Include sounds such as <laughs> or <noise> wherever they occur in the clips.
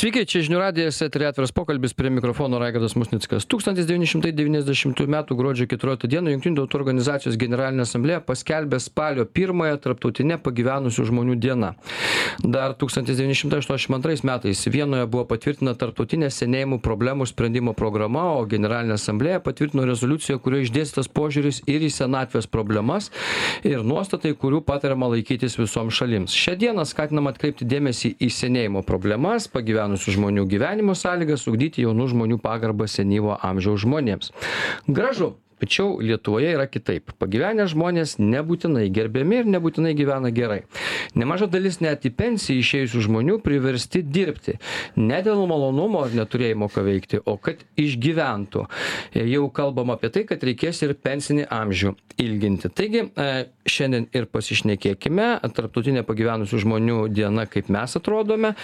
Sveiki, čia žinių radijas, eterė atviras pokalbis prie mikrofono Raigardas Musnickas. 1990 m. gruodžio 14 d. Junktinių tautų organizacijos generalinė asamblėja paskelbė spalio pirmąją tarptautinę pagyvenusių žmonių dieną. Dar 1982 metais Vienoje buvo patvirtina tarptautinė senėjimų problemų sprendimo programa, o generalinė asamblėja patvirtino rezoliuciją, kurioje išdėstytas požiūris ir į senatvės problemas ir nuostatai, kurių patariama laikytis visoms šalims. Šią dieną skatinama atkreipti dėmesį į senėjimo problemas, pagyvenusių pagyvenusių žmonių gyvenimo sąlygas ugdyti jaunų žmonių pagarbą senyvo amžiaus žmonėms. Gražu tačiau lietuvoje yra kitaip. Pagyvenę žmonės nebūtinai gerbiami ir nebūtinai gyvena gerai. Nemaža dalis net į pensiją išėjusių žmonių priversti dirbti. Ne dėl malonumo ar neturėjimo ką veikti o kad išgyventų. Jau kalbama apie tai kad reikės ir pensinį amžių ilginti. Taigi e, šiandien ir pasišnekėkime. Tarptautinė pagyvenusių žmonių diena kaip mes atrodome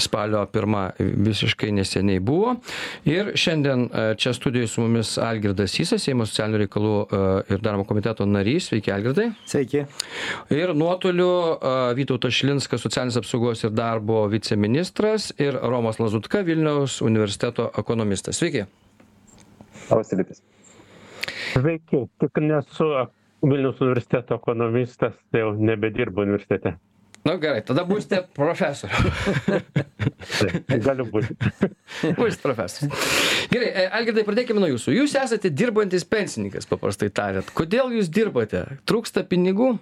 spalio pirma visiškai neseniai buvo. Ir šiandien e, čia studijoj su mumis algirdas sysas seimo socialinių reikalų e, ir darbo komiteto narys. Sveiki, Algirdai. Sveiki. Ir nuotoliu e, Vytautas Šilinskas, socialinės apsaugos ir darbo viceministras ir Romas Lazutka, Vilniaus universiteto ekonomistas. Sveiki. Labas rytas. Sveiki, tik nesu Vilniaus universiteto ekonomistas, tai jau nebedirbu universitete nu gerai tada būsite profesorium gali būti. Būsit profesorius. Gerai e, algirdai pradėkime nuo jūsų. Jūs esate dirbantis pensininkas paprastai tariant. Kodėl jūs dirbate? Trūksta pinigų?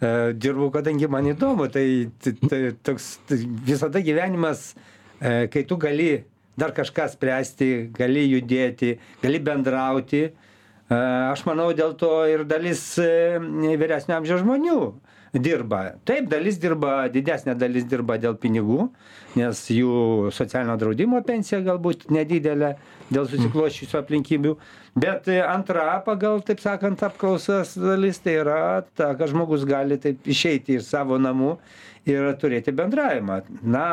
E, dirbu kadangi man įdomu tai, tai, tai toks tai visada gyvenimas e, kai tu gali dar kažką spręsti gali judėti gali bendrauti. Aš manau dėl to ir dalis vyresnio amžiaus žmonių dirba. Taip dalis dirba didesnė dalis dirba dėl pinigų nes jų socialinio draudimo pensija galbūt nedidelė dėl susiklosčiusių aplinkybių. Bet antra pagal taip sakant apklausas dalis tai yra ta kad žmogus gali taip išeiti iš savo namų ir turėti bendravimą. Na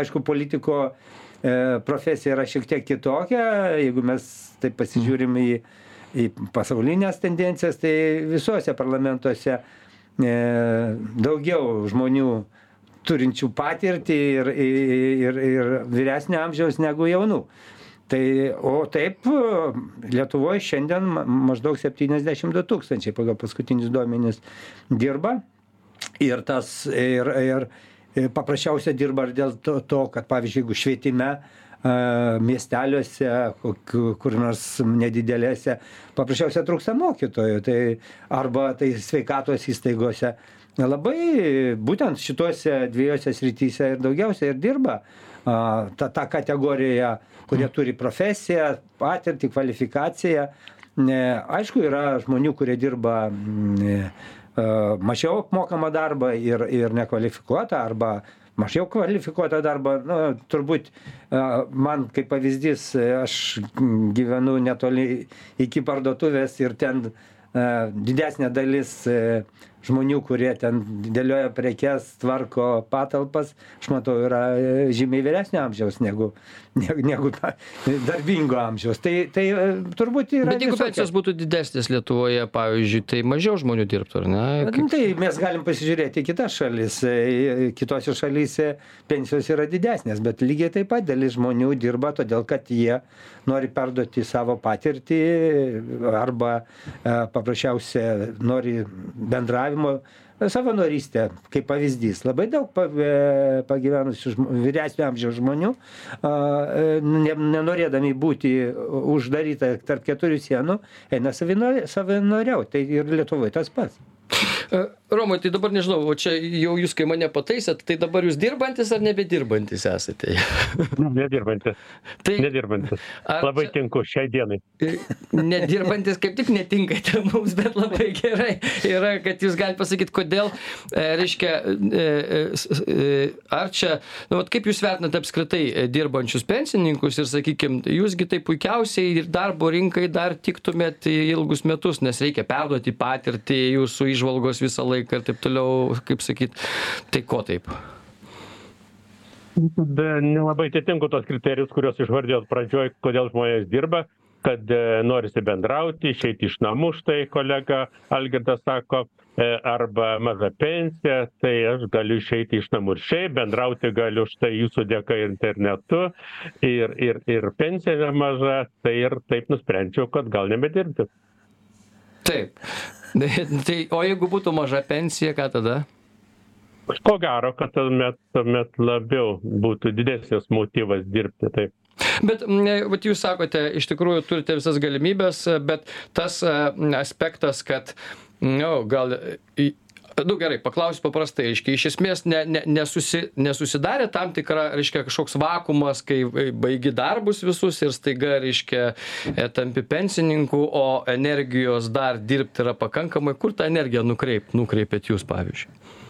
aišku politiko e, profesija yra šiek tiek kitokia. Jeigu mes taip pasižiūrim į į pasaulines tendencijas tai visuose parlamentuose E, daugiau žmonių turinčių patirtį ir, ir, ir vyresnio amžiaus negu jaunų. Tai, o taip, Lietuvoje šiandien maždaug 72 tūkstančiai pagal paskutinius duomenys dirba. Ir tas, ir, ir paprasčiausia dirba ir dėl to, to kad, pavyzdžiui, jeigu švietime miesteliuose, kur nors nedidelėse, paprasčiausiai trūksta mokytojų, tai arba tai sveikatos įstaigose. Labai būtent šituose dviejose srityse ir daugiausiai ir dirba ta, ta kategorija, kurie turi profesiją, patirtį, kvalifikaciją. Aišku, yra žmonių, kurie dirba mažiau apmokamą darbą ir, ir nekvalifikuotą arba mažiau kvalifikuotą darbą nu turbūt man kaip pavyzdys aš gyvenu netoli iki parduotuvės ir ten didesnė dalis žmonių kurie ten dėlioja prekes tvarko patalpas aš matau yra žymiai vyresnio amžiaus negu <laughs> negu negu darbingo amžiaus. Tai tai turbūt yra bet jeigu pensijos būtų didesnės lietuvoje pavyzdžiui tai mažiau žmonių dirbtų ar ne? Nu tai mes galim pasižiūrėti į kitas šalis kitose šalyse pensijos yra didesnės bet lygiai taip pat dalis žmonių dirba todėl kad jie nori perduoti savo patirtį arba paprasčiausia nori bendravimo savanorystė kaip pavyzdys labai daug e, pagyvenusių vyresnio amžiaus žmonių e, ne nenorėdami būti uždaryta tarp keturių sienų eina savino savanoriaut. Tai ir lietuvoj tas pats Romai, tai dabar nežinau, o čia jau jūs, kai mane pataisėt, tai dabar jūs dirbantis ar nebedirbantis esate? <laughs> nedirbantis. Tai, nedirbantis. Labai čia, tinku šiai dienai. E, nedirbantis kaip tik netinkate <laughs> mums, bet labai gerai yra, kad jūs galite pasakyti, kodėl, e, reiškia, ar čia, nu, vat, kaip jūs vertinate apskritai dirbančius pensininkus ir, sakykime, jūsgi tai puikiausiai ir darbo rinkai dar tiktumėt ilgus metus, nes reikia perduoti patirtį jūsų išvalgos visą laiką ir taip toliau, kaip sakyt, tai ko taip? Nelabai atitinku tos kriterijus, kuriuos išvardėjot pradžioj, kodėl žmonės dirba, kad e, norisi bendrauti, išeiti iš namų, štai kolega Algirdas sako, e, arba maža pensija, tai aš galiu išeiti iš namų ir šiaip, bendrauti galiu štai jūsų dėka internetu ir, ir, ir pensija nemaža, tai ir taip nusprendžiau, kad gal nebedirbti. Taip. <laughs> Tai, o jeigu būtų maža pensija, ką tada? Ko gero, kad tuomet, tuomet labiau būtų didesnis motyvas dirbti. Taip. Bet vat jūs sakote, iš tikrųjų turite visas galimybės, bet tas aspektas, kad, na, nu, gal nu gerai paklausiu paprastai reiškia iš esmės ne ne nesusi nesusidarė tam tikra reiškia kažkoks vakuumas kai baigi darbus visus ir staiga reiškia e, tampi pensininku o energijos dar dirbt yra pakankamai. Kur tą energiją nukreipt nukreipiat jūs pavyzdžiui?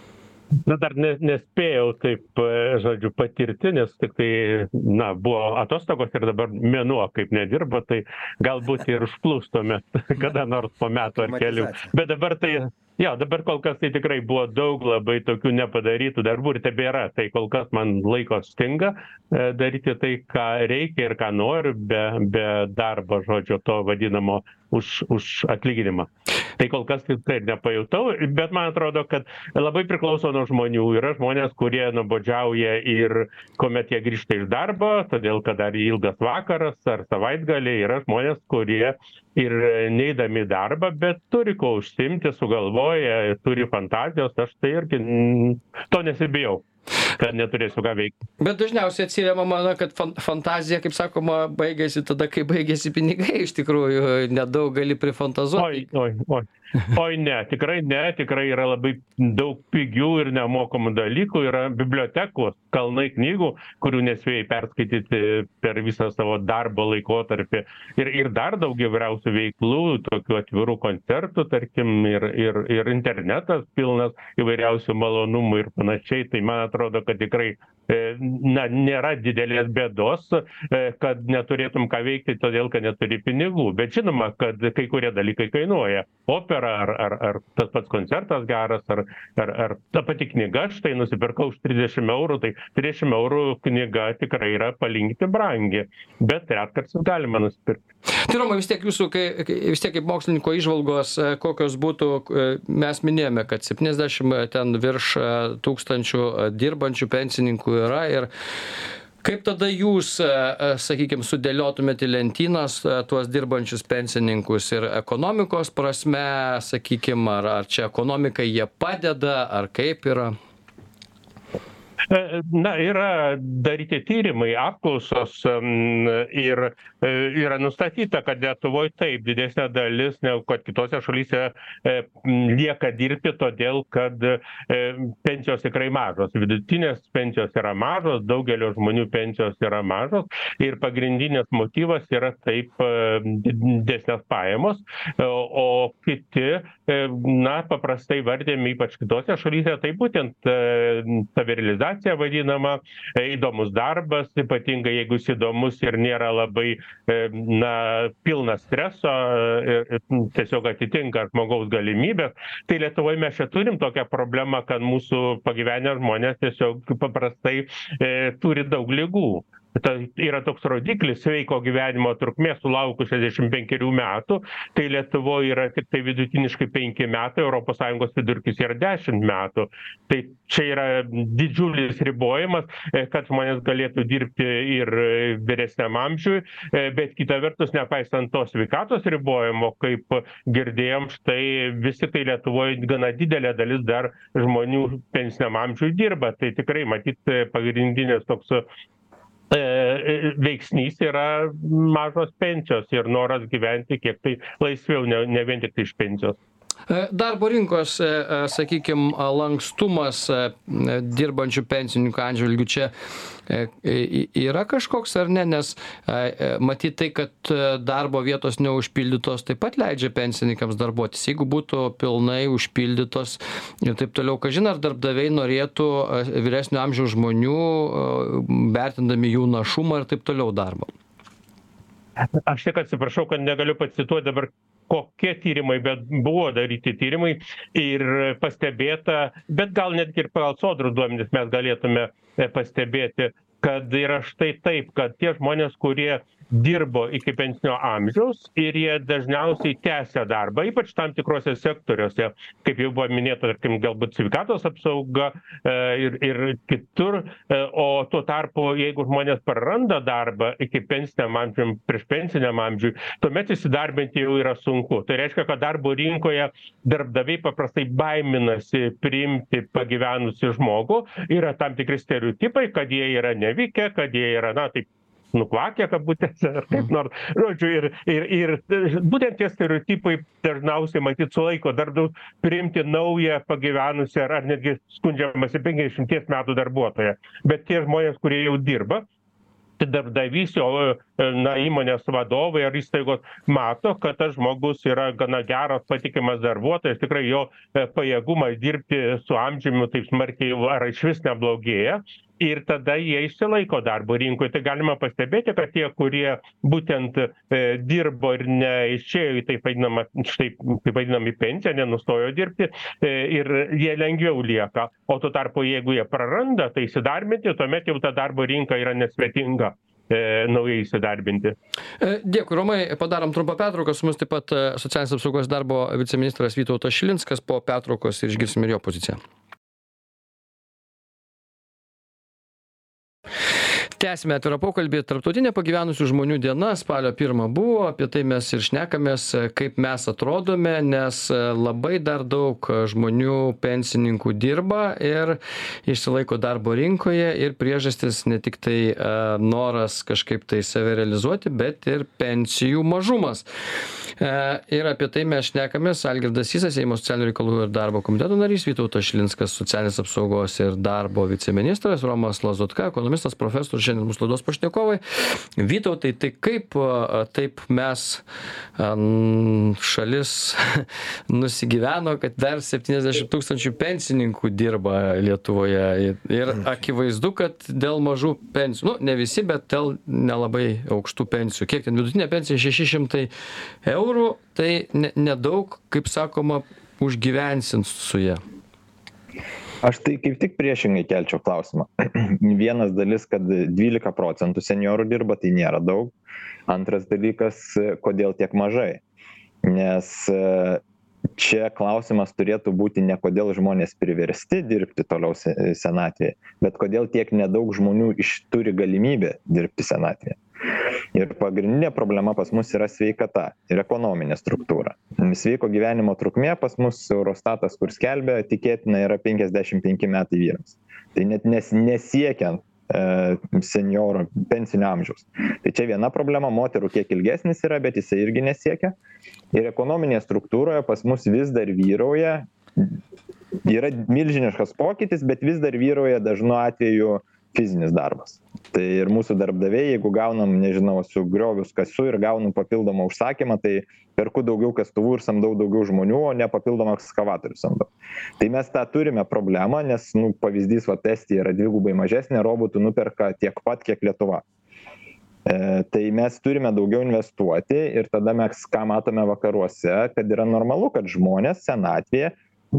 Na dar ne nespėjau taip e, žodžiu patirti nes tiktai na buvo atostogos ir dabar mėnuo kaip nedirbu tai galbūt ir užplūs tuomet <laughs> kada nors po metų ar kelių. Bet dabar tai jo dabar kol kas tai tikrai buvo daug labai tokių nepadarytų darbų ir tebėra. Tai kol kas man laiko stinga e, daryti tai ką reikia ir ką noriu be be darbo žodžio to vadinamo už už atlyginimą. Tai kol kas tikrai nepajutau bet man atrodo kad labai priklauso nuo žmonių. Yra žmonės kurie nuobodžiauja ir kuomet jie grįžta iš darbo todėl kad dar ilgas vakaras ar savaitgaliai yra žmonės kurie ir neidami į darbą bet turi kuo užsiimti sugalvoja turi fantazijos aš tai irgi to nesibijau kad neturėsiu ką veikt. Bet dažniausiai atsiremiama na kad fan fantazija kaip sakoma baigiasi tada kai baigiasi pinigai iš tikrųjų nedaug gali prifantazuot oi oi oi. Oi ne tikrai ne tikrai yra labai daug pigių ir nemokamų dalykų. Yra bibliotekos kalnai knygų kurių nespėjai perskaityti per visą savo darbo laikotarpį. Ir ir dar daug įvairiausių veiklų tokių atvirų koncertų tarkim ir ir ir internetas pilnas įvairiausių malonumų ir panašiai. Tai man atrodo kad tikrai e, na nėra didelės bėdos e, kad neturėtum ką veikti todėl kad neturi pinigų. Bet žinoma kad kai kurie dalykai kainuoja. Opera ar ar ar tas pats koncertas geras ar ar ar ta pati knyga štai nusipirkau už trisdešim eurų tai trisdešim eurų knyga tikrai yra palyginti brangi. Bet retkarčiais galima nusipirkt tai romai vis tiek jūsų kai vis tiek kaip mokslininko įžvalgos e, kokios būtų mes minėjome kad septyniasdešim ten virš tūkstančių dirbančių pensininkų yra ir kaip tada jūs e, e, sakykim sudėliotumėt į lentynas e, tuos dirbančius pensininkus ir ekonomikos prasme sakykim ar ar čia ekonomikai jie padeda ar kaip yra na, yra daryti tyrimai, apklausos ir e, yra nustatyta, kad Lietuvoje taip didesnė dalis negu kad kitose šalyse e, lieka dirbti, todėl kad pensijos tikrai mažos. Vidutinės pensijos yra mažos, daugelio žmonių pensijos yra mažos ir pagrindinis motyvas yra taip didesnės pajamos, o kiti, na, paprastai vardėmi ypač kitose šalyse, tai būtent savirealizacija motyvacija vadinama įdomus darbas ypatingai jeigu jis įdomus ir nėra labai e, na pilnas streso ir tiesiog atitinka žmogaus galimybes tai lietuvoj mes čia turim tokią problemą kad mūsų pagyvenę žmonės tiesiog paprastai e, turi daug ligų tai yra toks rodiklis sveiko gyvenimo trukmė sulaukus šešiasdešim penkerių metų tai lietuvoj yra tiktai vidutiniškai penki metai europos sąjungos vidurkis yra dešimt metų. Tai čia yra didžiulis ribojimas e, kad žmonės galėtų dirbti ir vyresniam amžiuj e, bet kita vertus nepaisant to sveikatos ribojimo kaip girdėjom štai vis tiktai lietuvoj gana didelė dalis dar žmonių pensiniam amžiuj dirba. Tai tikrai matyt pagrindinis toks E, e, veiksnys yra mažos pensijos ir noras gyventi kiek tai laisviau ne ne vien tiktai iš pensijos. E, darbo rinkos, e, e, sakykime, lankstumas dirbančių pensininkų atžvilgių čia yra kažkoks ar ne, nes matyt tai, kad darbo vietos neužpildytos taip pat leidžia pensininkams darbuotis. Jeigu būtų pilnai užpildytos ir taip toliau, kažin ar darbdaviai norėtų vyresnio amžiaus žmonių, vertindami jų našumą ir taip toliau darbo. Aš tik atsiprašau, kad negaliu pacituoti dabar kokie tyrimai bet buvo daryti tyrimai ir pastebėta bet gal netgi ir pagal sodros duomenis mes galėtume e, pastebėti kad yra štai taip kad tie žmonės kurie dirbo iki pensinio amžiaus ir jie dažniausiai tęsia darbą ypač tam tikruose sektoriuose kaip jau buvo minėta tarkim galbūt sveikatos apsauga e, ir ir kitur e, o tuo tarpu jeigu žmonės praranda darbą iki pensiniam amžium priešpensiniam amžiui tuomet įsidarbinti jau yra sunku. Tai reiškia kad darbo rinkoje darbdaviai paprastai baiminasi priimti pagyvenusį žmogų. Yra tam tikri stereotipai kad jie yra nevykę kad jie yra na taip nukvakę kabutėse ar kaip nors. Žodžiu ir ir ir būtent tie stereotipai dažniausiai matyt sulaiko darbdavius priimti naują pagyvenusį ar ar netgi skundžiamasi penkiasdešimties metų darbuotoją. Bet tie žmonės kurie jau dirba tai darbdavys jo na įmonės vadovai ar įstaigos mato kad tas žmogus yra gana geras patikimas darbuotojas tikrai jo pajėgumas dirbti su amžiumi taip smarkiai ar išvis neblogėja ir tada jie išsilaiko darbo rinkoj. Tai galima pastebėti kad tie kurie būtent e, dirbo ir neišėjo į taip vadinamą štai taip vadinam į pensiją nenustojo dirbti e, ir jie lengviau lieka. O tuo tarpu jeigu jie praranda tai įsidarbinti tuomet jau ta darbo rinka yra nesvetinga e, naujai įsidarbinti. Dėkui, Romai, padarom trumpą pertrauką, su mumis taip pat socialinės apsaugos darbo viceministras Vytautas Šilinskas, po pertraukos ir išgirsim ir jo poziciją. Tęsiame atvirą pokalbį. Tarptautinė pagyvenusių žmonių diena spalio pirmą buvo. Apie tai mes ir šnekamės kaip mes atrodome nes labai dar daug žmonių pensininkų dirba ir išsilaiko darbo rinkoje. Ir priežastys ne tiktai noras kažkaip tai save realizuoti bet ir pensijų mažumas ir apie tai mes šnekamės. Algirdas sysas seimo socialinių reikalų ir darbo komiteto narys vytautas šilinskas socialinės apsaugos ir darbo viceministras romas lazutka ekonomistas profesorius šiandien mūsų laidos pašnekovai. Vytautai, tai kaip taip mes šalis <laughs> nusigyveno, kad dar 70 tūkstančių pensininkų dirba Lietuvoje. Ir akivaizdu, kad dėl mažų pensijų, nu ne visi, bet dėl nelabai aukštų pensijų. Kiek ten vidutinė pensija? 600 eurų, tai nedaug, ne kaip sakoma, užgyvensint su ją aš tai kaip tik priešingai kelčiau klausimą. <clears throat> Vienas dalis kad dvylika procentų senjorų dirba tai nėra daug. Antras dalykas kodėl tiek mažai? Nes čia klausimas turėtų būti ne kodėl žmonės priversti dirbti toliau senatvėje bet kodėl tiek nedaug žmonių iš turi galimybę dirbti senatvėje ir pagrindinė problema pas mus yra sveikata ir ekonominė struktūra sveiko gyvenimo trukmė pas mus eurostatas kur skelbia tikėtina yra penkiasdešim penki metai vyrams tai net nes nesiekiant e, senjorų pensinio amžiaus. Tai čia viena problema, moterų kiek ilgesnis yra, bet jisai irgi nesiekia. Ir ekonominėje struktūroje pas mus vis dar vyrauja, yra milžiniškas pokytis, bet vis dar vyrauja dažnu atveju fizinis darbas. Tai ir mūsų darbdaviai jeigu gaunam nežinau su griovius kasu ir gaunu papildomą užsakymą tai perku daugiau kastuvų ir samdau daugiau žmonių o ne papildomą ekskavatorių samdau. Tai mes tą turime problemą nes nu pavyzdys vat estija yra dvigubai mažesnė robotų nuperka tiek pat kiek lietuva. E, tai mes turime daugiau investuoti ir tada mes ką matome vakaruose kad yra normalu kad žmonės senatvėje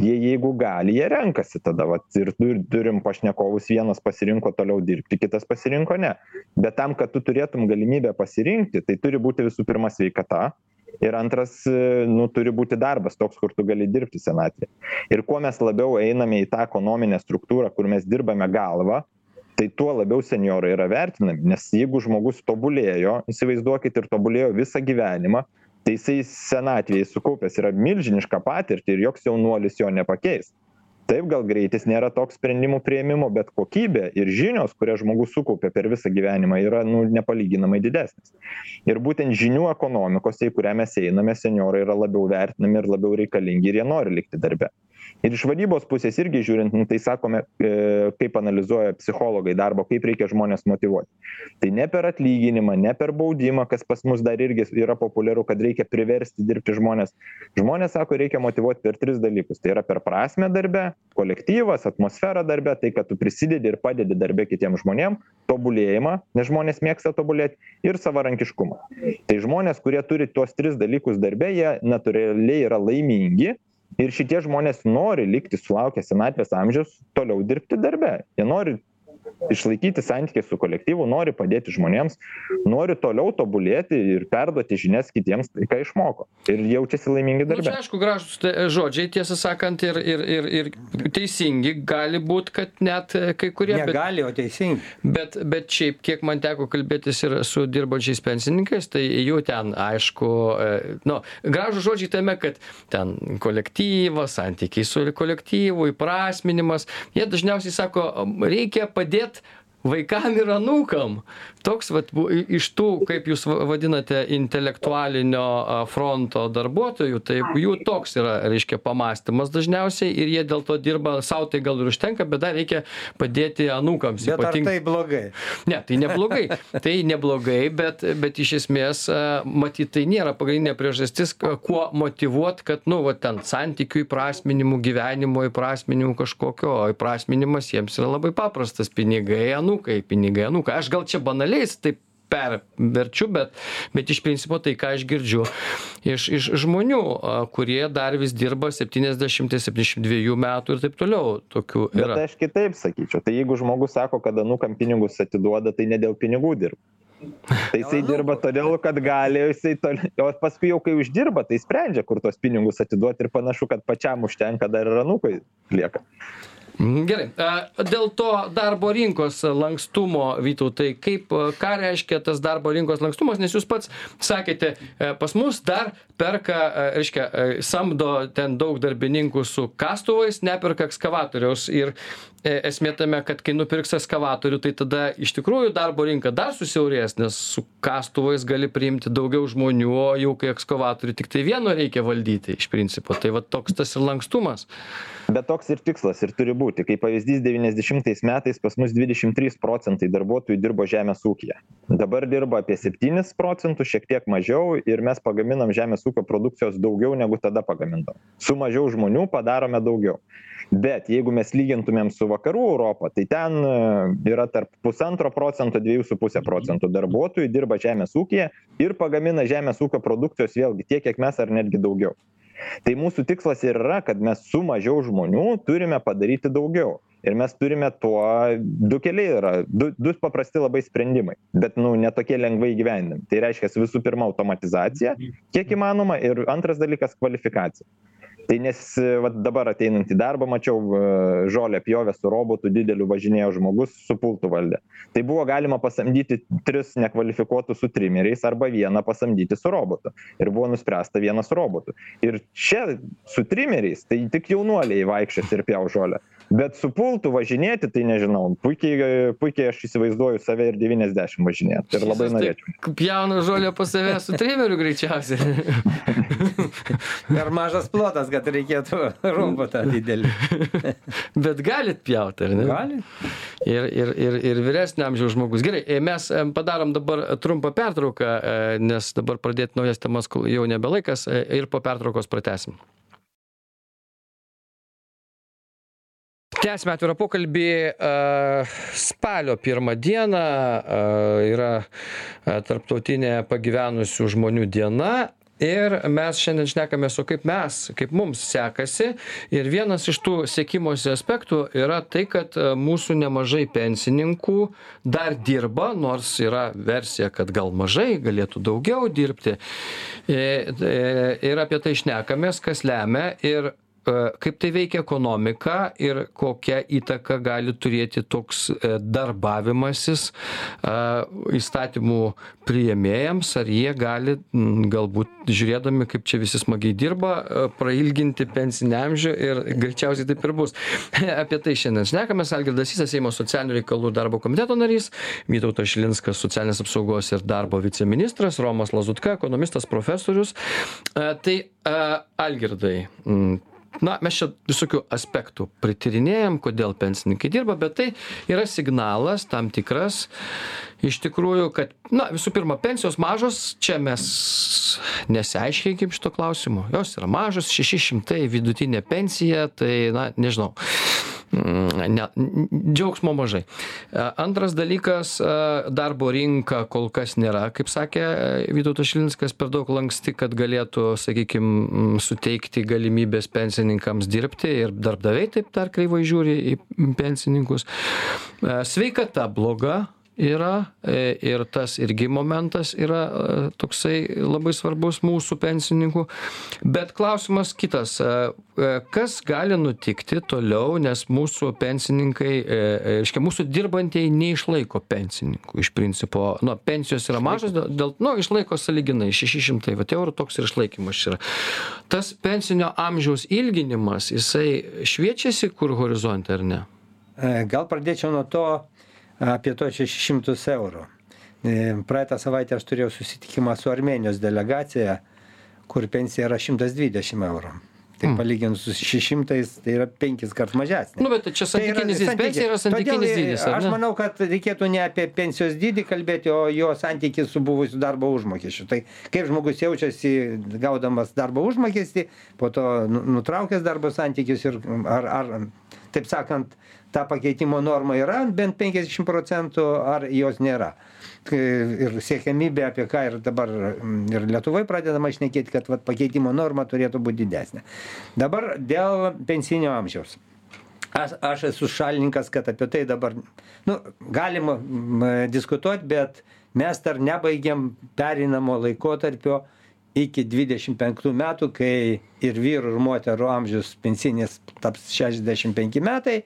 jie jeigu gali jie renkasi tada vat ir tur turim pašnekovus vienas pasirinko toliau dirbti kitas pasirinko ne. Bet tam kad tu turėtum galimybę pasirinkti tai turi būti visų pirma sveikata ir antras nu turi būti darbas toks kur tu gali dirbti senatvėje. Ir kuo mes labiau einame į tą ekonominę struktūrą kur mes dirbame galva tai tuo labiau senjorai yra vertinami. Nes jeigu žmogus tobulėjo įsivaizduokit ir tobulėjo visą gyvenimą tai jisai senatvėj sukaupęs yra milžinišką patirtį ir joks jaunuolis jo nepakeis. Taip gal greitis nėra toks sprendimų priėmimo bet kokybė ir žinios kurias žmogus sukaupė per visą gyvenimą yra nu nepalyginamai didesnės. Ir būtent žinių ekonomikose į kurią mes einame senjorai yra labiau vertinami ir labiau reikalingi ir jie nori likti darbe ir iš vadybos pusės irgi žiūrint nu tai sakome e, kaip analizuoja psichologai darbo kaip reikia žmones motyvuot tai ne per atlyginimą ne per baudimą kas pas mus dar irgi yra populiaru kad reikia priversti dirbti žmones žmonės sako reikia motyvuot per tris dalykus. Tai yra per prasmę darbe kolektyvas atmosfera darbe tai kad tu prisidedi ir padedi darbe kitiem žmonėm tobulėjimą nes žmonės mėgsta tobulėt ir savarankiškumą. Tai žmonės kurie turi tuos tris dalykus darbe jie natūraliai yra laimingi ir šitie žmonės nori likti sulaukę senatvės amžiaus toliau dirbti darbe. Jie nori išlaikyti santykį su kolektyvu nori padėti žmonėms nori toliau tobulėti ir perduoti žinias kitiems tai ką išmoko ir jaučiasi laimingi Nu, čia aišku gražūs tai, e, žodžiai, tiesą sakant, ir, ir, ir, ir teisingi gali būti, kad net e, kai kurie. bet- Negali, o teisingai. Bet, bet šiaip, kiek man teko kalbėtis ir su dirbančiais pensininkais, tai jų ten, aišku, e, nu, gražų žodžiai tame, kad ten kolektyvas, santykiai su kolektyvu, įprasminimas, jie dažniausiai sako, reikia padėti vaikam ir anūkam. Toks, vat, bu- iš tų, kaip jūs va- vadinate, intelektualinio fronto darbuotojų, tai jų toks yra, reiškia, pamastymas dažniausiai ir jie dėl to dirba, savo tai gal ir užtenka, bet dar reikia padėti anūkams. Ypatingai- tai blogai? Ne, tai neblogai. Tai neblogai, bet, bet iš esmės, matyt, tai nėra pagrindinė priežastis, kuo motivuot, kad, nu, va, ten santykių įprasminimų, gyvenimo įprasminimų kažkokio, o įprasminimas jiems yra labai paprastas - pinigai, anūkai, pinigai, anūkai. Aš gal čia banaliai taip perverčiu, bet, bet iš principo tai, ką aš girdžiu iš, iš žmonių, kurie dar vis dirba 70-72 metų ir taip toliau. Tokių bet yra. aš kitaip sakyčiau tai jeigu žmogus sako kad anūkam pinigus atiduoda tai ne dėl pinigų dirba tai jisai dirba todėl kad gali jisai toli o paskui jau kai uždirba tai sprendžia kur tuos pinigus atiduot ir panašu kad pačiam užtenka dar ir anūkui lieka Gerai. A, Dėl to darbo rinkos lankstumo, Vytautai, kaip, ką reiškia tas darbo rinkos lankstumas, nes jūs pats sakėte, e, pas mus dar perka, e, reiškia, e, samdo ten daug darbininkų su kastuvais, neperka ekskavatoriaus. Ir esmė tame, kad kai nupirks ekskavatorių, tai tada iš tikrųjų darbo rinka dar susiaurės, nes su kastuvais gali priimti daugiau žmonių, o jau kai ekskavatorių tik tai vieno reikia valdyti iš principo. Tai va toks tas ir lankstumas. bet toks ir tikslas ir turi būti kaip pavyzdys devyniasdešimtais metais pas mus dvidešim trys procentai darbuotojų dirbo žemės ūkyje dabar dirba apie septynis procentus šiek tiek mažiau ir mes pagaminam žemės ūkio produkcijos daugiau negu tada pagamindavom su mažiau žmonių padarome daugiau bet jeigu mes lygintumėm su vakarų europa tai ten e, yra tarp pusantro procento dviejų su puse procento darbuotojų dirba žemės ūkyje ir pagamina žemės ūkio produkcijos vėlgi tiek kiek mes ar netgi daugiau. Tai mūsų tikslas ir yra kad mes su mažiau žmonių turime padaryti daugiau. Ir mes turime tuo du keliai yra du du paprasti labai sprendimai bet nu ne tokie lengvai įgyvendinami. Tai reiškias visų pirma automatizacija kiek įmanoma ir antras dalykas kvalifikacija tai nes vat dabar ateinant į darbą mačiau e, žolę pjovė su robotu dideliu važinėjo žmogus su pultu valdė tai buvo galima pasamdyti tris nekvalifikuotus su trimeriais arba vieną pasamdyti su robotu. Ir buvo nuspręsta vieną su robotu. Ir čia su trimeriais tai tik jaunuoliai vaikščios ir pjaus žolę bet su pultu važinėti tai nežinau puikiai puikiai aš įsivaizduoju save ir devyniasdešim važinėt ir labai tai norėčiau Pjauna žolę pas save su trimeriu greičiausiai. <laughs> Per mažas plotas, kad reikėtų <laughs> robotą didelį. Bet galit pjauti, ar ne? Gali? Ir, ir, ir, ir vyresnio amžiaus žmogus. Gerai, e, mes padarom dabar trumpą pertrauką, e, nes dabar pradėti naujas temas jau nebelaikas e, ir po pertraukos pratesim. Tęsime atvirą pokalbį. e, Spalio pirmą dieną e, yra e, tarptautinė pagyvenusių žmonių diena. Ir mes šiandien šnekamės, o kaip mes, kaip mums sekasi. Ir vienas iš tų sėkimosi aspektų yra tai, kad mūsų nemažai pensininkų dar dirba, nors yra versija, kad gal mažai, galėtų daugiau dirbti. Ir apie tai šnekamės, kas lemia. Ir kaip tai veikia ekonomiką ir kokią įtaką gali turėti toks e, darbavimasis e, įstatymų priėmėjams, ar jie gali galbūt žiūrėdami, kaip čia visi smagiai dirba, e, prailginti pensinį amžių ir greičiausiai taip ir bus. <laughs> Apie tai šiandien šnekamės. Algirdas Sysas, Seimo socialinių reikalų darbo komiteto narys, Vytautas Šilinskas, socialinės apsaugos ir darbo viceministras, Romas Lazutka, ekonomistas, profesorius. E, Tai e, Algirdai, na mes čia visokių aspektų pritirinėjam kodėl pensininkai dirba bet tai yra signalas tam tikras iš tikrųjų kad na visų pirma pensijos mažos čia mes nesiaiškinkim šito klausimo. Jos yra mažos šeši šimtai vidutinė pensija tai na nežinau ne, džiaugsmo mažai. Antras dalykas, darbo rinka kol kas nėra, kaip sakė Vytautas Šilinskas, per daug lanksti, kad galėtų, sakykime, suteikti galimybės pensininkams dirbti ir darbdaviai taip dar kreivai žiūri į pensininkus. Sveikata bloga, yra e, ir tas irgi momentas yra e, toksai labai svarbus mūsų pensininkų. Bet klausimas kitas, e, kas gali nutikti toliau, nes mūsų pensininkai, reiškia, mūsų dirbantieji neišlaiko pensininkų iš principo, nu, pensijos yra mažos, dėl, nu, išlaiko saliginai 600 vat, eurų toks ir išlaikymas yra. Tas pensinio amžiaus ilginimas, jisai šviečiasi kur horizonte ar ne? Gal pradėčiau nuo to, apie tuos 600 eurų. E, praeitą savaitę aš turėjau susitikimą su Armenijos delegacija, kur pensija yra 120 eurų. Tai mm. palyginus su 600, tai yra penkis kart mažesnė. Nu, bet čia santykinis tai dydis. Pensija yra santykinis Todėl, dydis. Aš manau, kad reikėtų ne apie pensijos dydį kalbėti, o jo santykį su buvusiu darbo užmokesčiu. Tai kaip žmogus jaučiasi gaudamas darbo užmokestį, po to nu, nutraukęs darbo santykius ir ar, ar taip sakant, ta pakeitimo norma yra bent 50 procentų, ar jos nėra. Ir siekiamybė, apie ką ir dabar mm, ir Lietuvoje pradedama išnekėti, kad vat, pakeitimo norma turėtų būti didesnė. Dabar dėl pensinio amžiaus. Aš, aš esu šalininkas, kad apie tai dabar nu, galima diskutuoti, bet mes dar nebaigiam perinamo laikotarpio iki 25 metų, kai ir vyrų, ir moterų amžius pensinis taps 65 metai.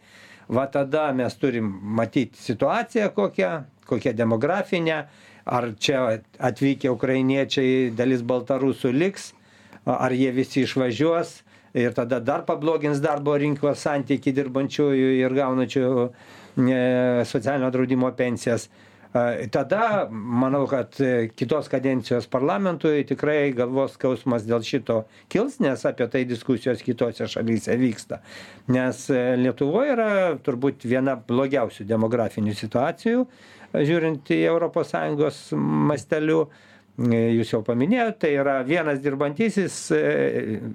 Va tada mes turim matyt situaciją kokią kokia demografinė ar čia atvykę ukrainiečiai dalis baltarusų liks ar jie visi išvažiuos ir tada dar pablogins darbo rinkos santykį dirbančiųjų ir gaunančių e, socialinio draudimo pensijas tada manau kad e, kitos kadencijos parlamentui tikrai galvos skausmas dėl šito kils nes apie tai diskusijos kitose šalyse vyksta nes e, lietuvoj yra turbūt viena blogiausių demografinių situacijų žiūrint į sąjungos masteliu e, jūs jau paminėjot tai yra vienas dirbantysis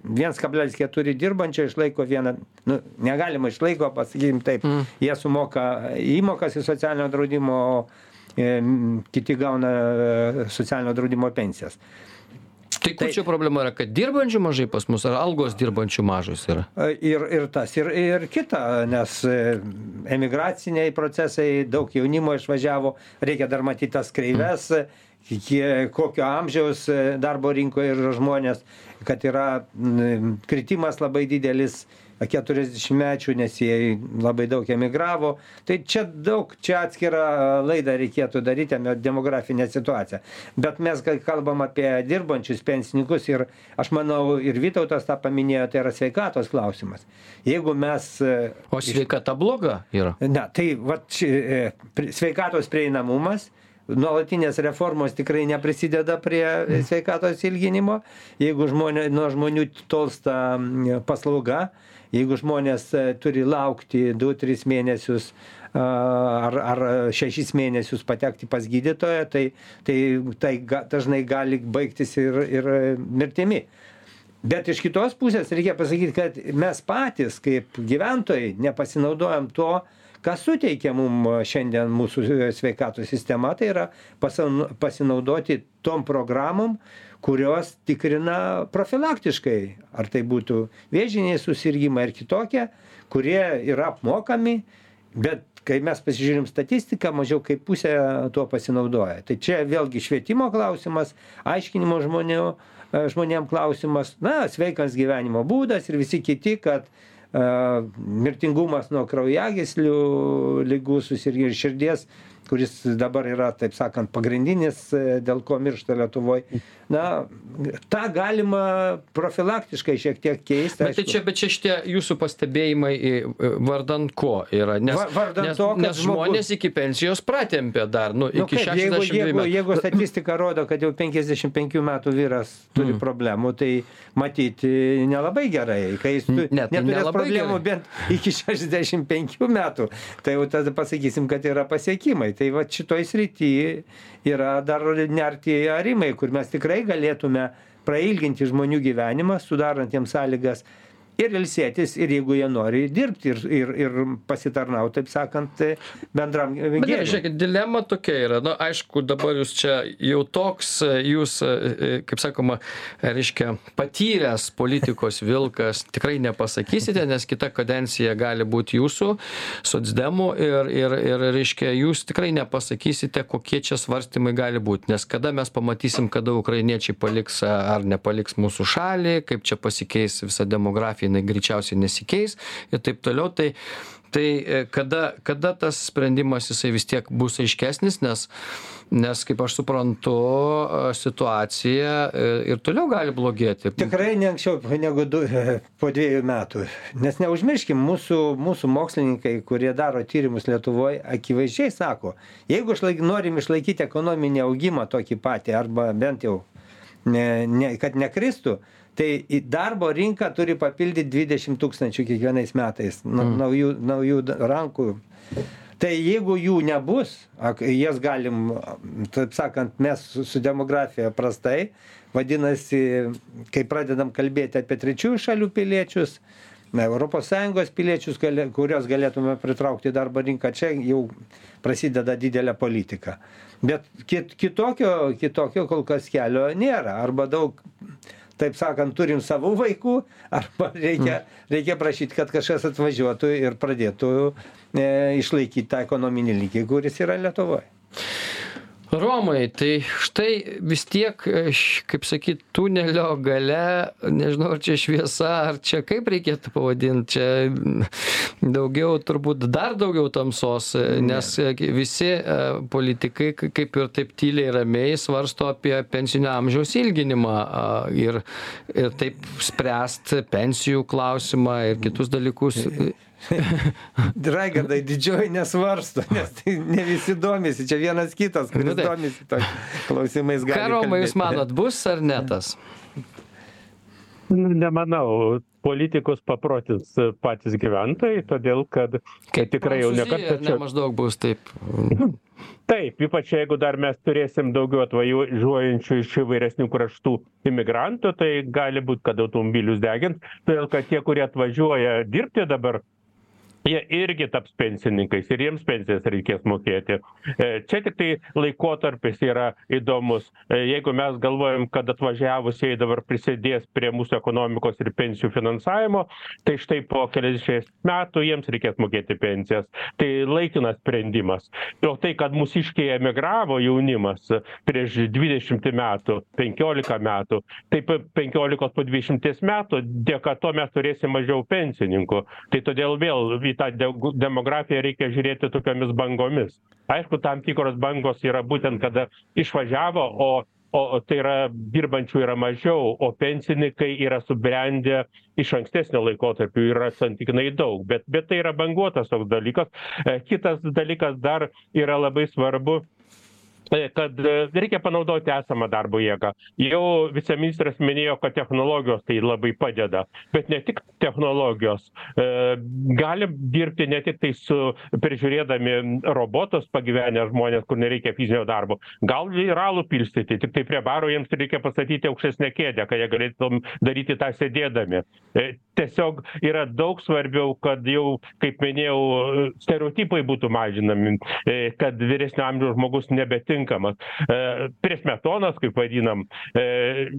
viens kablelis keturi dirbančio išlaiko vieną nu negalima išlaiko pasakykim taip mm. jie sumoka įmokas į socialinio draudimo E, kiti gauna e, socialinio draudimo pensijas. Tai kur tai, čia problema yra, kad dirbančių mažai pas mus, ar algos dirbančių mažos yra? E, ir, ir tas, ir, ir kita, nes emigraciniai procesai, daug jaunimo išvažiavo, reikia dar matyti tas kreives, kokio amžiaus darbo rinkoje yra žmonės, kad yra kritimas labai didelis keturiasdešimtmečių nes jie labai daug emigravo. Tai čia daug čia atskirą laidą reikėtų daryti apie demografinę situaciją. Bet mes kalbam apie dirbančius pensininkus ir aš manau ir vytautas tą paminėjo tai yra sveikatos klausimas. Jeigu mes o sveikata bloga yra? Ne tai vat e, sveikatos prieinamumas nuolatinės reformos tikrai neprisideda prie sveikatos ilginimo. Jeigu žmonė nuo žmonių tolsta paslauga jeigu žmonės e, turi laukti du tris mėnesius ar ar šešis mėnesius patekti pas gydytoją tai tai tai dažnai gali baigtis ir ir mirtimi. Bet iš kitos pusės reikia pasakyt kad mes patys kaip gyventojai nepasinaudojam tuo ką suteikia mum šiandien mūsų sveikatos sistema. Tai yra pasinaudoti tom programom kurios tikrina profilaktiškai ar tai būtų vėžiniai susirgimai ar kitokie kurie yra apmokami bet kai mes pasižiūrim statistiką mažiau kaip pusė tuo pasinaudoja. Tai čia vėlgi švietimo klausimas aiškinimo žmonių e, žmonėm klausimas na sveikas gyvenimo būdas ir visi kiti kad e, mirtingumas nuo kraujagyslių ligų susirgimų ir širdies kuris dabar yra taip sakant pagrindinis e, dėl ko miršta lietuvoj. Na tą galima profilaktiškai šiek tiek keist bet tai čia bet čia šitie jūsų pastebėjimai vardan ko yra? Nes vardan nes to kad nes žmonės iki pensijos pratempė dar nu nu iki kaip jeigu šešiasdešim dviejų jeigu metų. jeigu statistika rodo kad jau penkiasdešim penkių metų vyras turi Mm. problemų tai matyt nelabai gerai. Kai jis tu Ne, tai neturės problemų gerai. bent iki <laughs> šešiasdešim penkių metų tai jau tada pasakysim kad yra pasiekimai. Tai vat šitoj srity yra dar nerti arimai kur mes tikrai galėtume prailginti žmonių gyvenimą sudarant jiems sąlygas ir ilsėtis ir jeigu jie nori dirbti ir ir ir pasitarnaut taip sakant bendram Bet gerai, gėriui žiūrėkit, dilema tokia yra. Na, aišku, dabar jūs čia jau toks, jūs, e, kaip sakoma, reiškia, patyręs politikos vilkas, tikrai nepasakysite, nes kita kadencija gali būti jūsų, socdemų ir, ir, ir, reiškia, jūs tikrai nepasakysite, kokie čia svarstymai gali būti. Nes kada mes pamatysim, kada ukrainiečiai paliks ar nepaliks mūsų šalį, kaip čia pasikeis visa demografija, jinai greičiausiai nesikeis ir taip toliau. Tai, tai e, kada, kada tas sprendimas jisai vis tiek bus aiškesnis, nes, nes kaip aš suprantu, e, situacija e, ir toliau gali blogėti. Tikrai ne anksčiau negu du, <laughs> po dviejų metų. Nes neužmirškim, mūsų, mūsų mokslininkai, kurie daro tyrimus Lietuvoje, akivaizdžiai sako, jeigu išlaik, norim išlaikyti ekonominį augimą tokį patį, arba bent jau ne, ne, kad nekristų, tai į darbo rinką turi papildyti 20 tūkstančių kiekvienais metais na, Mm. naujų, naujų rankų. Tai jeigu jų nebus, jas galim, taip sakant, mes su, su demografija prastai, vadinasi, kai pradedam kalbėti apie trečiųjų šalių piliečius, na, ES piliečius, gali, kurios galėtume pritraukti į darbo rinką, čia jau prasideda didelė politika. Bet kit, kitokio, kitokio kol kas kelio nėra. Arba daug, taip sakant, turim savų vaikų, arba reikia, reikia prašyti, kad kažkas atvažiuotų ir pradėtų e, išlaikyti tą ekonominį lygį, kuris yra Lietuvoje. Romai, tai štai vis tiek, e, š- kaip sakyt, tunelio gale, nežinau, ar čia šviesa, ar čia kaip reikėtų pavadinti, čia daugiau, turbūt dar daugiau tamsos, e, nes e, visi e, politikai kaip ir taip tyliai ramiai svarsto apie pensinio amžiaus ilginimą ir, ir taip spręst pensijų klausimą ir kitus dalykus. <laughs> Raigardai, didžioji nesvarsto, nes tai ne visi domisi, čia vienas kitas, Nu kuris taip. domisi to klausimais. Ką Romai jūs manot, bus ar ne tas? Nu, Nemanau, politikus paprotins patys gyventojai, todėl kad Kaip tikrai jau nekartą ar ne čia maždaug bus taip. <laughs> Taip, ypač jeigu dar mes turėsim daugiau atvažiuojančių iš įvairesnių kraštų imigrantų, tai gali būti, kad automobilius degins, todėl kad tie, kurie atvažiuoja dirbti dabar, jie irgi taps pensininkais ir jiems pensijas reikės mokėti. E, Čia tik tai laikotarpis yra įdomus. E, Jeigu mes galvojam, kad atvažiavusieji dabar prisidės prie mūsų ekonomikos ir pensijų finansavimo, tai štai po keliasdešimt metų jiems reikės mokėti pensijas. Tai laikinas sprendimas. O tai, kad mūsiškiai emigravo jaunimas prieš 20 metų, 15 metų, tai po 15 po 20 metų dėka to mes turėsim mažiau pensininkų. Tai todėl vėl į tą de- demografiją reikia žiūrėti tokiamis bangomis. Aišku, tam tikros bangos yra būtent kada išvažiavo, o o tai yra dirbančių yra mažiau, o pensininkai yra subrendę iš ankstesnio laikotarpio yra santykinai daug. Bet, bet tai yra banguotas toks dalykas. E, Kitas dalykas dar yra labai svarbu kad e, reikia panaudoti esamą darbo jėgą. Jau viceministras minėjo, kad technologijos tai labai padeda, bet ne tik technologijos. E, Galim dirbti ne tik tai su prižiūrėdami robotus pagyvenę žmonės, kur nereikia fizinio darbo. Gal ir alų pilstyti, tik tai prie baro jiems reikia pastatyti aukštesnę kėdę, kad jie galėtum daryti tą sėdėdami. E, Tiesiog yra daug svarbiau, kad jau, kaip minėjau, stereotipai būtų mažinami, kad vyresnio amžiaus žmogus nebetinkamas. E, Prie smetonas, kaip vadinam, e,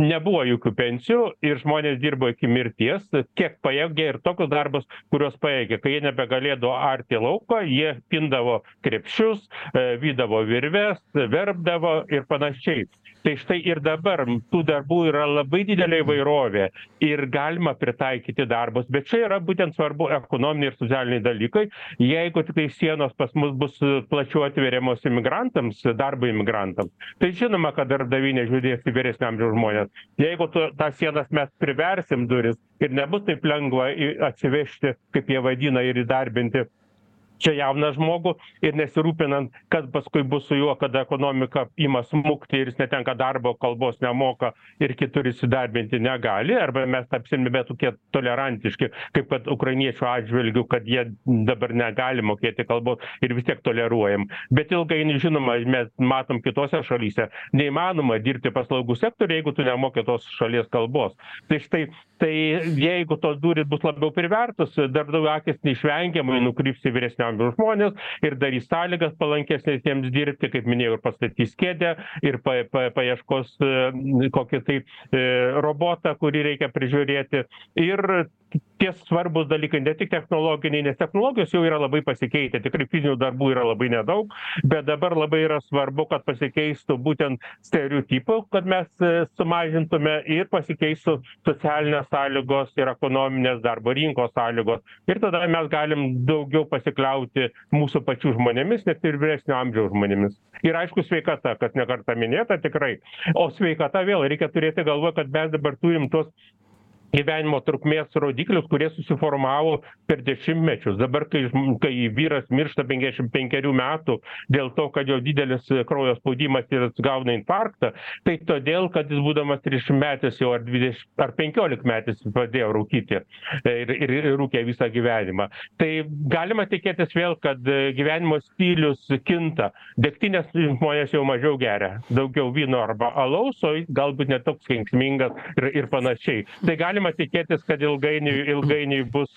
nebuvo jokių pensijų ir žmonės dirbo iki mirties, kiek pajėgė ir tokius darbus, kuriuos pajėgė. Kai jie nebegalėdavo arti lauko, jie pindavo krepšius, e, vydavo virves, verbdavo ir panašiai. Tai štai ir dabar tų darbų yra labai didelė įvairovė ir galima pritaikyti darbus, bet čia yra būtent svarbu ekonominiai ir socialiniai dalykai. Jeigu tik tai sienos pas mus bus plačiau atveriamos imigrantams, darbo imigrantams, tai žinoma, kad darbdaviai nežiūrės į vyresnio amžiaus žmonės. Jeigu tu, tą sienas mes priversim duris ir nebus taip lengva į- atsivežti, kaip jie vadina, ir įdarbinti čia jauną žmogų ir nesirūpinant kas paskui bus su juo kada ekonomika ima smukti ir jis netenka darbo kalbos nemoka ir kitur įsidarbinti negali arba mes tapsim nebe tokie tolerantiški kaip kad ukrainiečių atžvilgiu kad jie dabar negali mokėti kalbos ir vis tiek toleruojam. Bet ilgainiui žinoma mes matom kitose šalyse neįmanoma dirbti paslaugų sektoriuj jeigu tu nemoki tos šalies kalbos. Tai štai tai jeigu tos durys bus labiau privertos darbdavių akys neišvengiamai nukryps į vyresnio amžiaus žmones ir darys sąlygas palankesnes jiems dirbti kaip minėjau ir pastatys kėdę ir pa pa paieškos e, kokį tai e, robotą kurį reikia prižiūrėti. Ir tie svarbūs dalykai ne tik technologiniai nes technologijos jau yra labai pasikeitę tikrai fizinių darbų yra labai nedaug bet dabar labai yra svarbu kad pasikeistų būtent stereotipų kad mes e, sumažintume ir pasikeistų socialinės sąlygos ir ekonominės darbo rinkos sąlygos. Ir tada mes galim daugiau pasikliauti mūsų pačių žmonėmis net ir vyresnio amžiaus žmonėmis. Ir aišku sveikata kas ne kartą minėta tikrai. O sveikata vėl reikia turėti galvoj kad mes dabar turim tuos gyvenimo trukmės rodiklius kurie susiformavo per dešimtmečius. Dabar kai žm kai vyras miršta penkiasdešim penkerių metų dėl to kad jo didelis kraujo spaudimas ir jis gauna infarktą tai todėl kad jis būdamas trisdešimtmetis jau ar dvidešim ar penkiolikmetis pradėjo rūkyti ir ir ir rūkė visą gyvenimą. Tai galima tikėtis vėl kad gyvenimo stilius kinta. Degtinės žmonės jau mažiau geria. Daugiau vyno arba alaus o galbūt ne toks kenksmingas ir ir panašiai. Tai galima galima tikėtis kad ilgainiui ilgainiui bus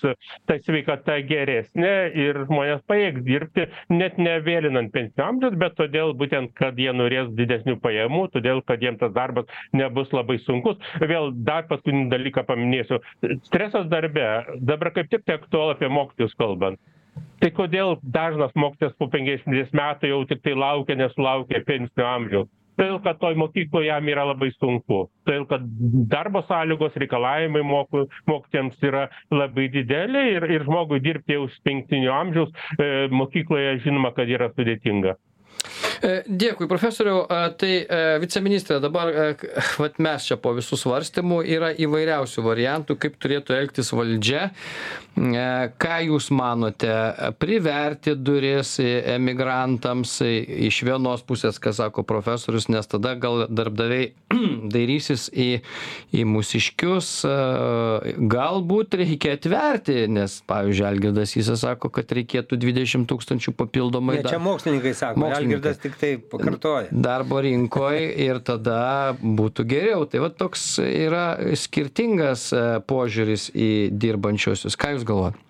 ta sveikata geresnė ir žmonės pajėgs dirbti net nevėlinant pensinio amžiaus bet todėl būtent kad jie norės didesnių pajamų todėl kad jiem tas darbas nebus labai sunkus. Vėl dar paskutinį dalyką paminėsiu. Stresas darbe dabar kaip tik tai aktualu apie mokytojus kalbant. Tai kodėl dažnas mokytojas po penkiasdešimties metų jau tiktai laukia nesulaukia pensinio amžiaus todėl kad toj mokykloj jam yra labai sunku. Todėl kad darbo sąlygos reikalavimai moko mokytojams yra labai dideli ir ir žmogui dirbti jau pensinio amžiaus e, mokykloje žinoma kad yra sudėtinga dėkui, profesoriau. E, tai e, viceministrė, dabar <laughs> vat mes čia po visų svarstymų yra įvairiausių variantų, kaip turėtų elgtis valdžia. Ką Jūs manote, priverti duris emigrantams iš vienos pusės, ką sako profesorius, nes tada gal darbdaviai <clears throat> dairysis į, į mūsiškius, galbūt reikia atverti, nes, pavyzdžiui, Algirdas Įsas sako, kad reikėtų 20 tūkstančių papildomai. Ne, čia mokslininkai sako, mokslininkai Algirdas tiktai pakartoja. Darbo rinkoje ir tada būtų geriau. Tai va toks yra skirtingas e, požiūris į dirbančiosius. Ką Jūs galvojate?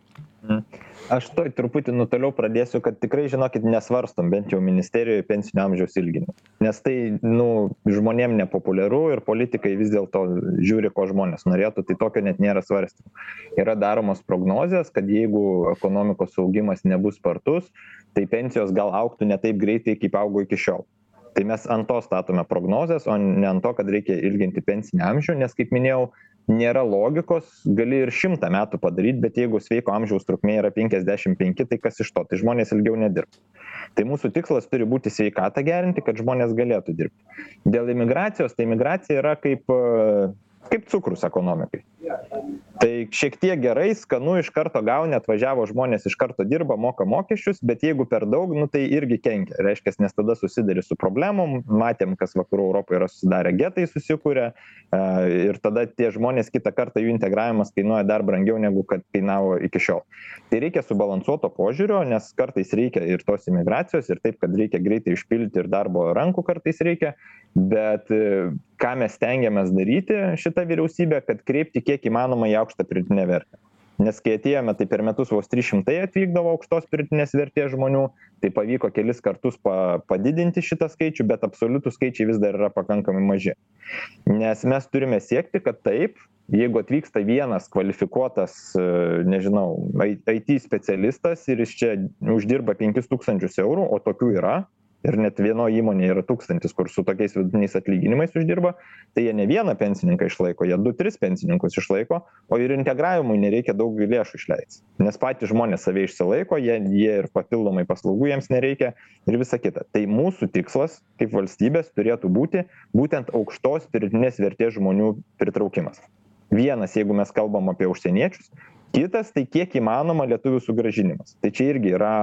Mm. Aš toj truputį nutoliau pradėsiu, kad tikrai, žinokit, nesvarstom bent jau ministerijoje pensinio amžiaus ilginimo. Nes tai, nu, žmonėm nepopuliaru ir politikai vis dėlto žiūri, ko žmonės norėtų, tai tokio net nėra svarstymų. Yra daromos prognozijas, kad jeigu ekonomikos augimas nebus spartus, tai pensijos gal auktų ne taip greitai, kaip augo iki šiol. Tai mes ant to statome prognozes, o ne ant to, kad reikia ilginti pensinį amžių, nes, kaip minėjau, nėra logikos, gali ir šimtą metų padaryti, bet jeigu sveiko amžiaus trukmė yra 55, tai kas iš to, tai žmonės ilgiau nedirbs. Tai mūsų tikslas turi būti sveikatą gerinti, kad žmonės galėtų dirbti. Dėl imigracijos, tai imigracija yra kaip kaip cukrus ekonomikai. Tai šiek tiek gerai, skanu iš karto gauni, atvažiavo žmonės iš karto dirba, moka mokesčius, bet jeigu per daug, nu, tai irgi kenkia. Reiškia, nes tada susidari su problemom, matėm, kas vakarų Europoje yra susidarę getai susikūrę ir tada tie žmonės kitą kartą jų integravimas kainuoja dar brangiau negu kad kainavo iki šiol. Tai reikia subalansuoto požiūrio, nes kartais reikia ir tos imigracijos, ir taip, kad reikia greitai išpildyti ir darbo rankų kartais reikia, bet ką mes stengiamės daryti šita vyriausybė kad kreipti kiek įmanoma į aukštą pridėtinę vertę. Nes kai atėjome tai per metus vos trys šimtai atvykdavo aukštos pridėtinės vertės žmonių tai pavyko kelis kartus pa padidinti šitą skaičių bet absoliutūs skaičiai vis dar yra pakankamai maži. Nes mes turime siekti kad taip jeigu atvyksta vienas kvalifikuotas nežinau it specialistas ir jis čia uždirba penkis tūkstančius eurų o tokių yra ir net vienoj įmonėj yra tūkstantis kur su tokiais vidutiniais atlyginimais uždirba tai jie ne vieną pensininką išlaiko jie du tris pensininkus išlaiko o ir integravimui nereikia daug lėšų išleist. Nes patys žmonės save išsilaiko jie jie ir papildomai paslaugų jiems nereikia ir visa kita. Tai mūsų tikslas kaip valstybės turėtų būti būtent aukštos pridėtinės vertės žmonių pritraukimas. Vienas jeigu mes kalbam apie užsieniečius kitas tai kiek įmanoma lietuvių sugrąžinimas tai čia irgi yra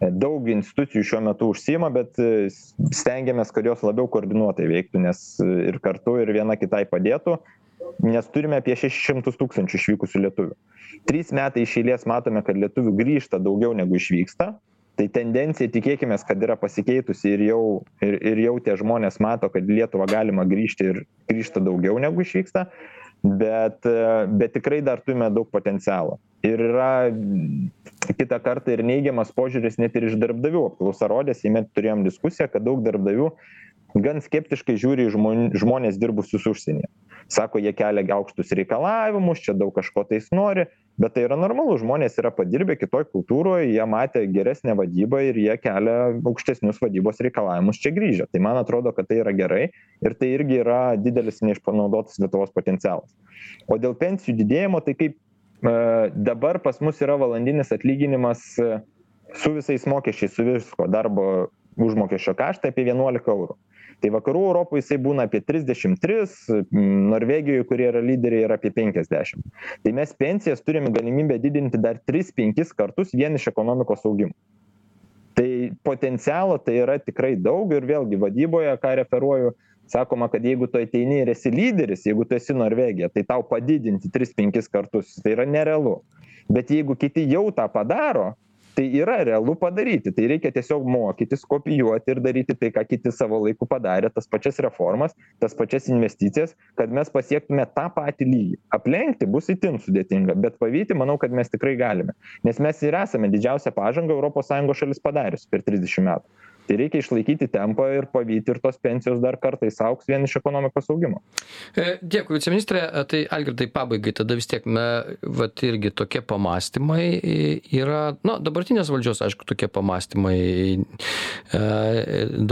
daug institucijų šiuo metu užsiima bet e, stengiamės kad jos labiau koordinuotai veiktų nes e, ir kartu ir viena kitai padėtų nes turime apie šešis šimtus tūkstančių išvykusių lietuvių. Trys metai iš eilės matome kad lietuvių grįžta daugiau negu išvyksta. Tai tendencija tikėkimės kad yra pasikeitusi ir jau ir ir jau tie žmonės mato kad į lietuvą galima grįžti ir grįžta daugiau negu išvyksta bet bet tikrai dar turime daug potencialo. Ir yra kitą kartą ir neigiamas požiūris net ir iš darbdavių. Apklausa rodė seime turėjom diskusiją kad daug darbdavių gan skeptiškai žiūri į žmon žmones dirbusius užsienyje. Sako jie kelia aukštus reikalavimus čia daug kažko tais nori bet tai yra normalu žmonės yra padirbę kitoj kultūroj jie matė geresnę vadybą ir jie kelia aukštesnius vadybos reikalavimus čia grįžę. Tai man atrodo kad tai yra gerai ir tai irgi yra didelis neišpanaudotas lietuvos potencialas. O dėl pensijų didėjimo tai kaip e, dabar pas mus yra valandinis atlyginimas e, su visais mokesčiais su viskuo darbo užmokesčio kaštai apie vienuolika eurų tai vakarų europoj jisai būna apie trisdešim tris norvegijoj kurie yra lyderiai yra apie penkiasdešim. Tai mes pensijas turim galimybę didinti dar tris penkis kartus vien iš ekonomikos augimo. Tai potencialo tai yra tikrai daug ir vėlgi vadyboje ką referuoju sakoma kad jeigu tu ateini ir esi lyderis jeigu tu esi norvegija tai tau padidinti tris penkis kartus tai yra nerealu. Bet jeigu kiti jau tą padaro tai yra realu padaryti. Tai reikia tiesiog mokytis kopijuoti ir daryti tai ką kiti savo laiku padarė tas pačias reformas tas pačias investicijas kad mes pasiektume tą patį lygį. Aplenkti bus itin sudėtinga bet pavyti manau kad mes tikrai galime. Nes mes ir esame didžiausią pažangą europos sąjungos šalis padariusi per trisdešim metų tai reikia išlaikyti tempą ir pavyti ir tos pensijos dar kartais augs vien iš ekonomikos augimo. E, dėkui viceministre. E, tai algirdai pabaigai tada vis tiek na vat irgi tokie pamąstymai yra na dabartinės valdžios aišku tokie pamąstymai e,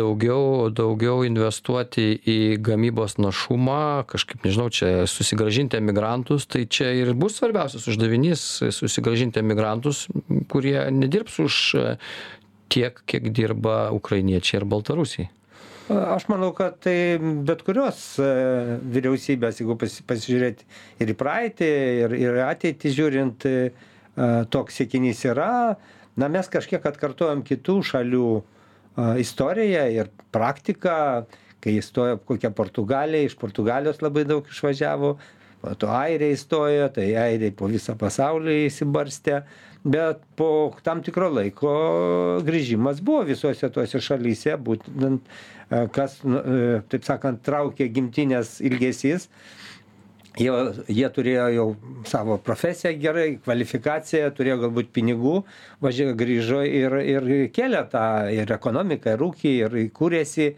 daugiau daugiau investuoti į gamybos našumą kažkaip nežinau čia susigrąžinti emigrantus tai čia ir bus svarbiausias uždavinys susigrąžinti emigrantus kurie nedirbs už tiek kiek dirba ukrainiečiai ar baltarusiai? Aš manau, kad tai bet kurios e, vyriausybės, jeigu pasižiūrėti ir į praeitį, ir, ir ateitį žiūrint, e, toks sėkinys yra. Na, mes kažkiek atkartojam kitų šalių e, istoriją ir praktiką, kai įstojo kokia Portugalija, iš Portugalijos labai daug išvažiavo, po to airiai įstojo, tai airiai po visą pasaulį įsibarstė bet po tam tikro laiko grįžimas buvo visose tose šalyse būtent e, kas nu, e, taip sakant traukė gimtinės ilgesys. Jie jie turėjo jau savo profesiją gerai kvalifikaciją turėjo galbūt pinigų važiavo grįžo ir ir kėlė tą ir ekonomiką ir ūkį ir kūrėsi e,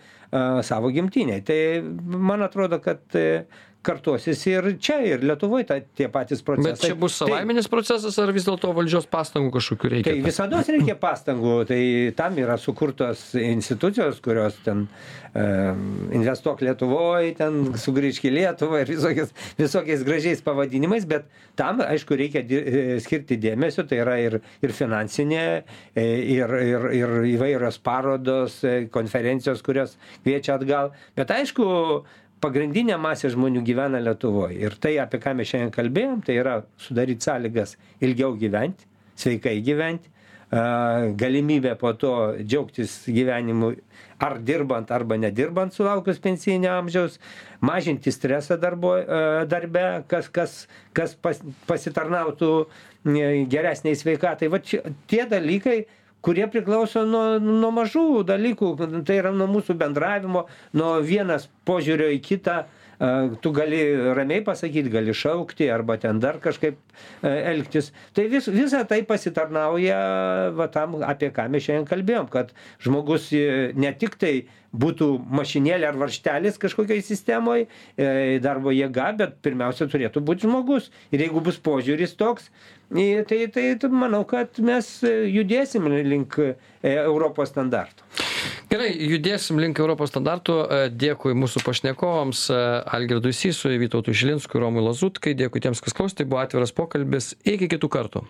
savo gimtinėj tai man atrodo kad kartosis ir čia ir lietuvoj ta tie patys procesai. bet čia bus savaiminis procesas ar vis dėlto valdžios pastangų kažkokių reikia? Tai visados <clears throat> reikia pastangų. Tai tam yra sukurtos institucijos kurios ten e, investuok lietuvoj ten sugrįžk į lietuvą ir visokiais visokiais gražiais pavadinimais bet tam aišku reikia di e, skirti dėmesio. Tai yra ir ir finansinė e, ir ir ir įvairios parodos konferencijos kurios kviečia atgal. Bet aišku pagrindinė masė žmonių gyvena lietuvoj. Ir tai apie ką mes šiandien kalbėjom tai yra sudaryt sąlygas ilgiau gyventi sveikai gyventi galimybė po to džiaugtis gyvenimu ar dirbant arba nedirbant sulaukus pensijinio amžiaus mažinti stresą darbo darbe kas kas kas pas pasitarnautų geresnei sveikatai. Vat čia tie dalykai kurie priklauso nuo nuo mažų dalykų. Tai yra nuo mūsų bendravimo nuo vienas požiūrio į kitą. Tu gali ramiai pasakyt gali šaukti arba ten dar kažkaip elgtis. Tai vis visa tai pasitarnauja va tam apie ką mes šiandien kalbėjom kad žmogus ne tik tai būtų mašinėlė ar varžtelis kažkokioj sistemoj darbo jėga bet pirmiausia turėtų būt žmogus. Ir jeigu bus požiūris toks tai tai manau kad mes judėsim link e, europos standartų. Gerai judėsim link europos standartų. E, dėkui mūsų pašnekovams e, algirdui sysui vytautui šilinskui romui lazutkai dėkui tiems kas klausė. Tai buvo atviras pokalbis. Iki kitų kartų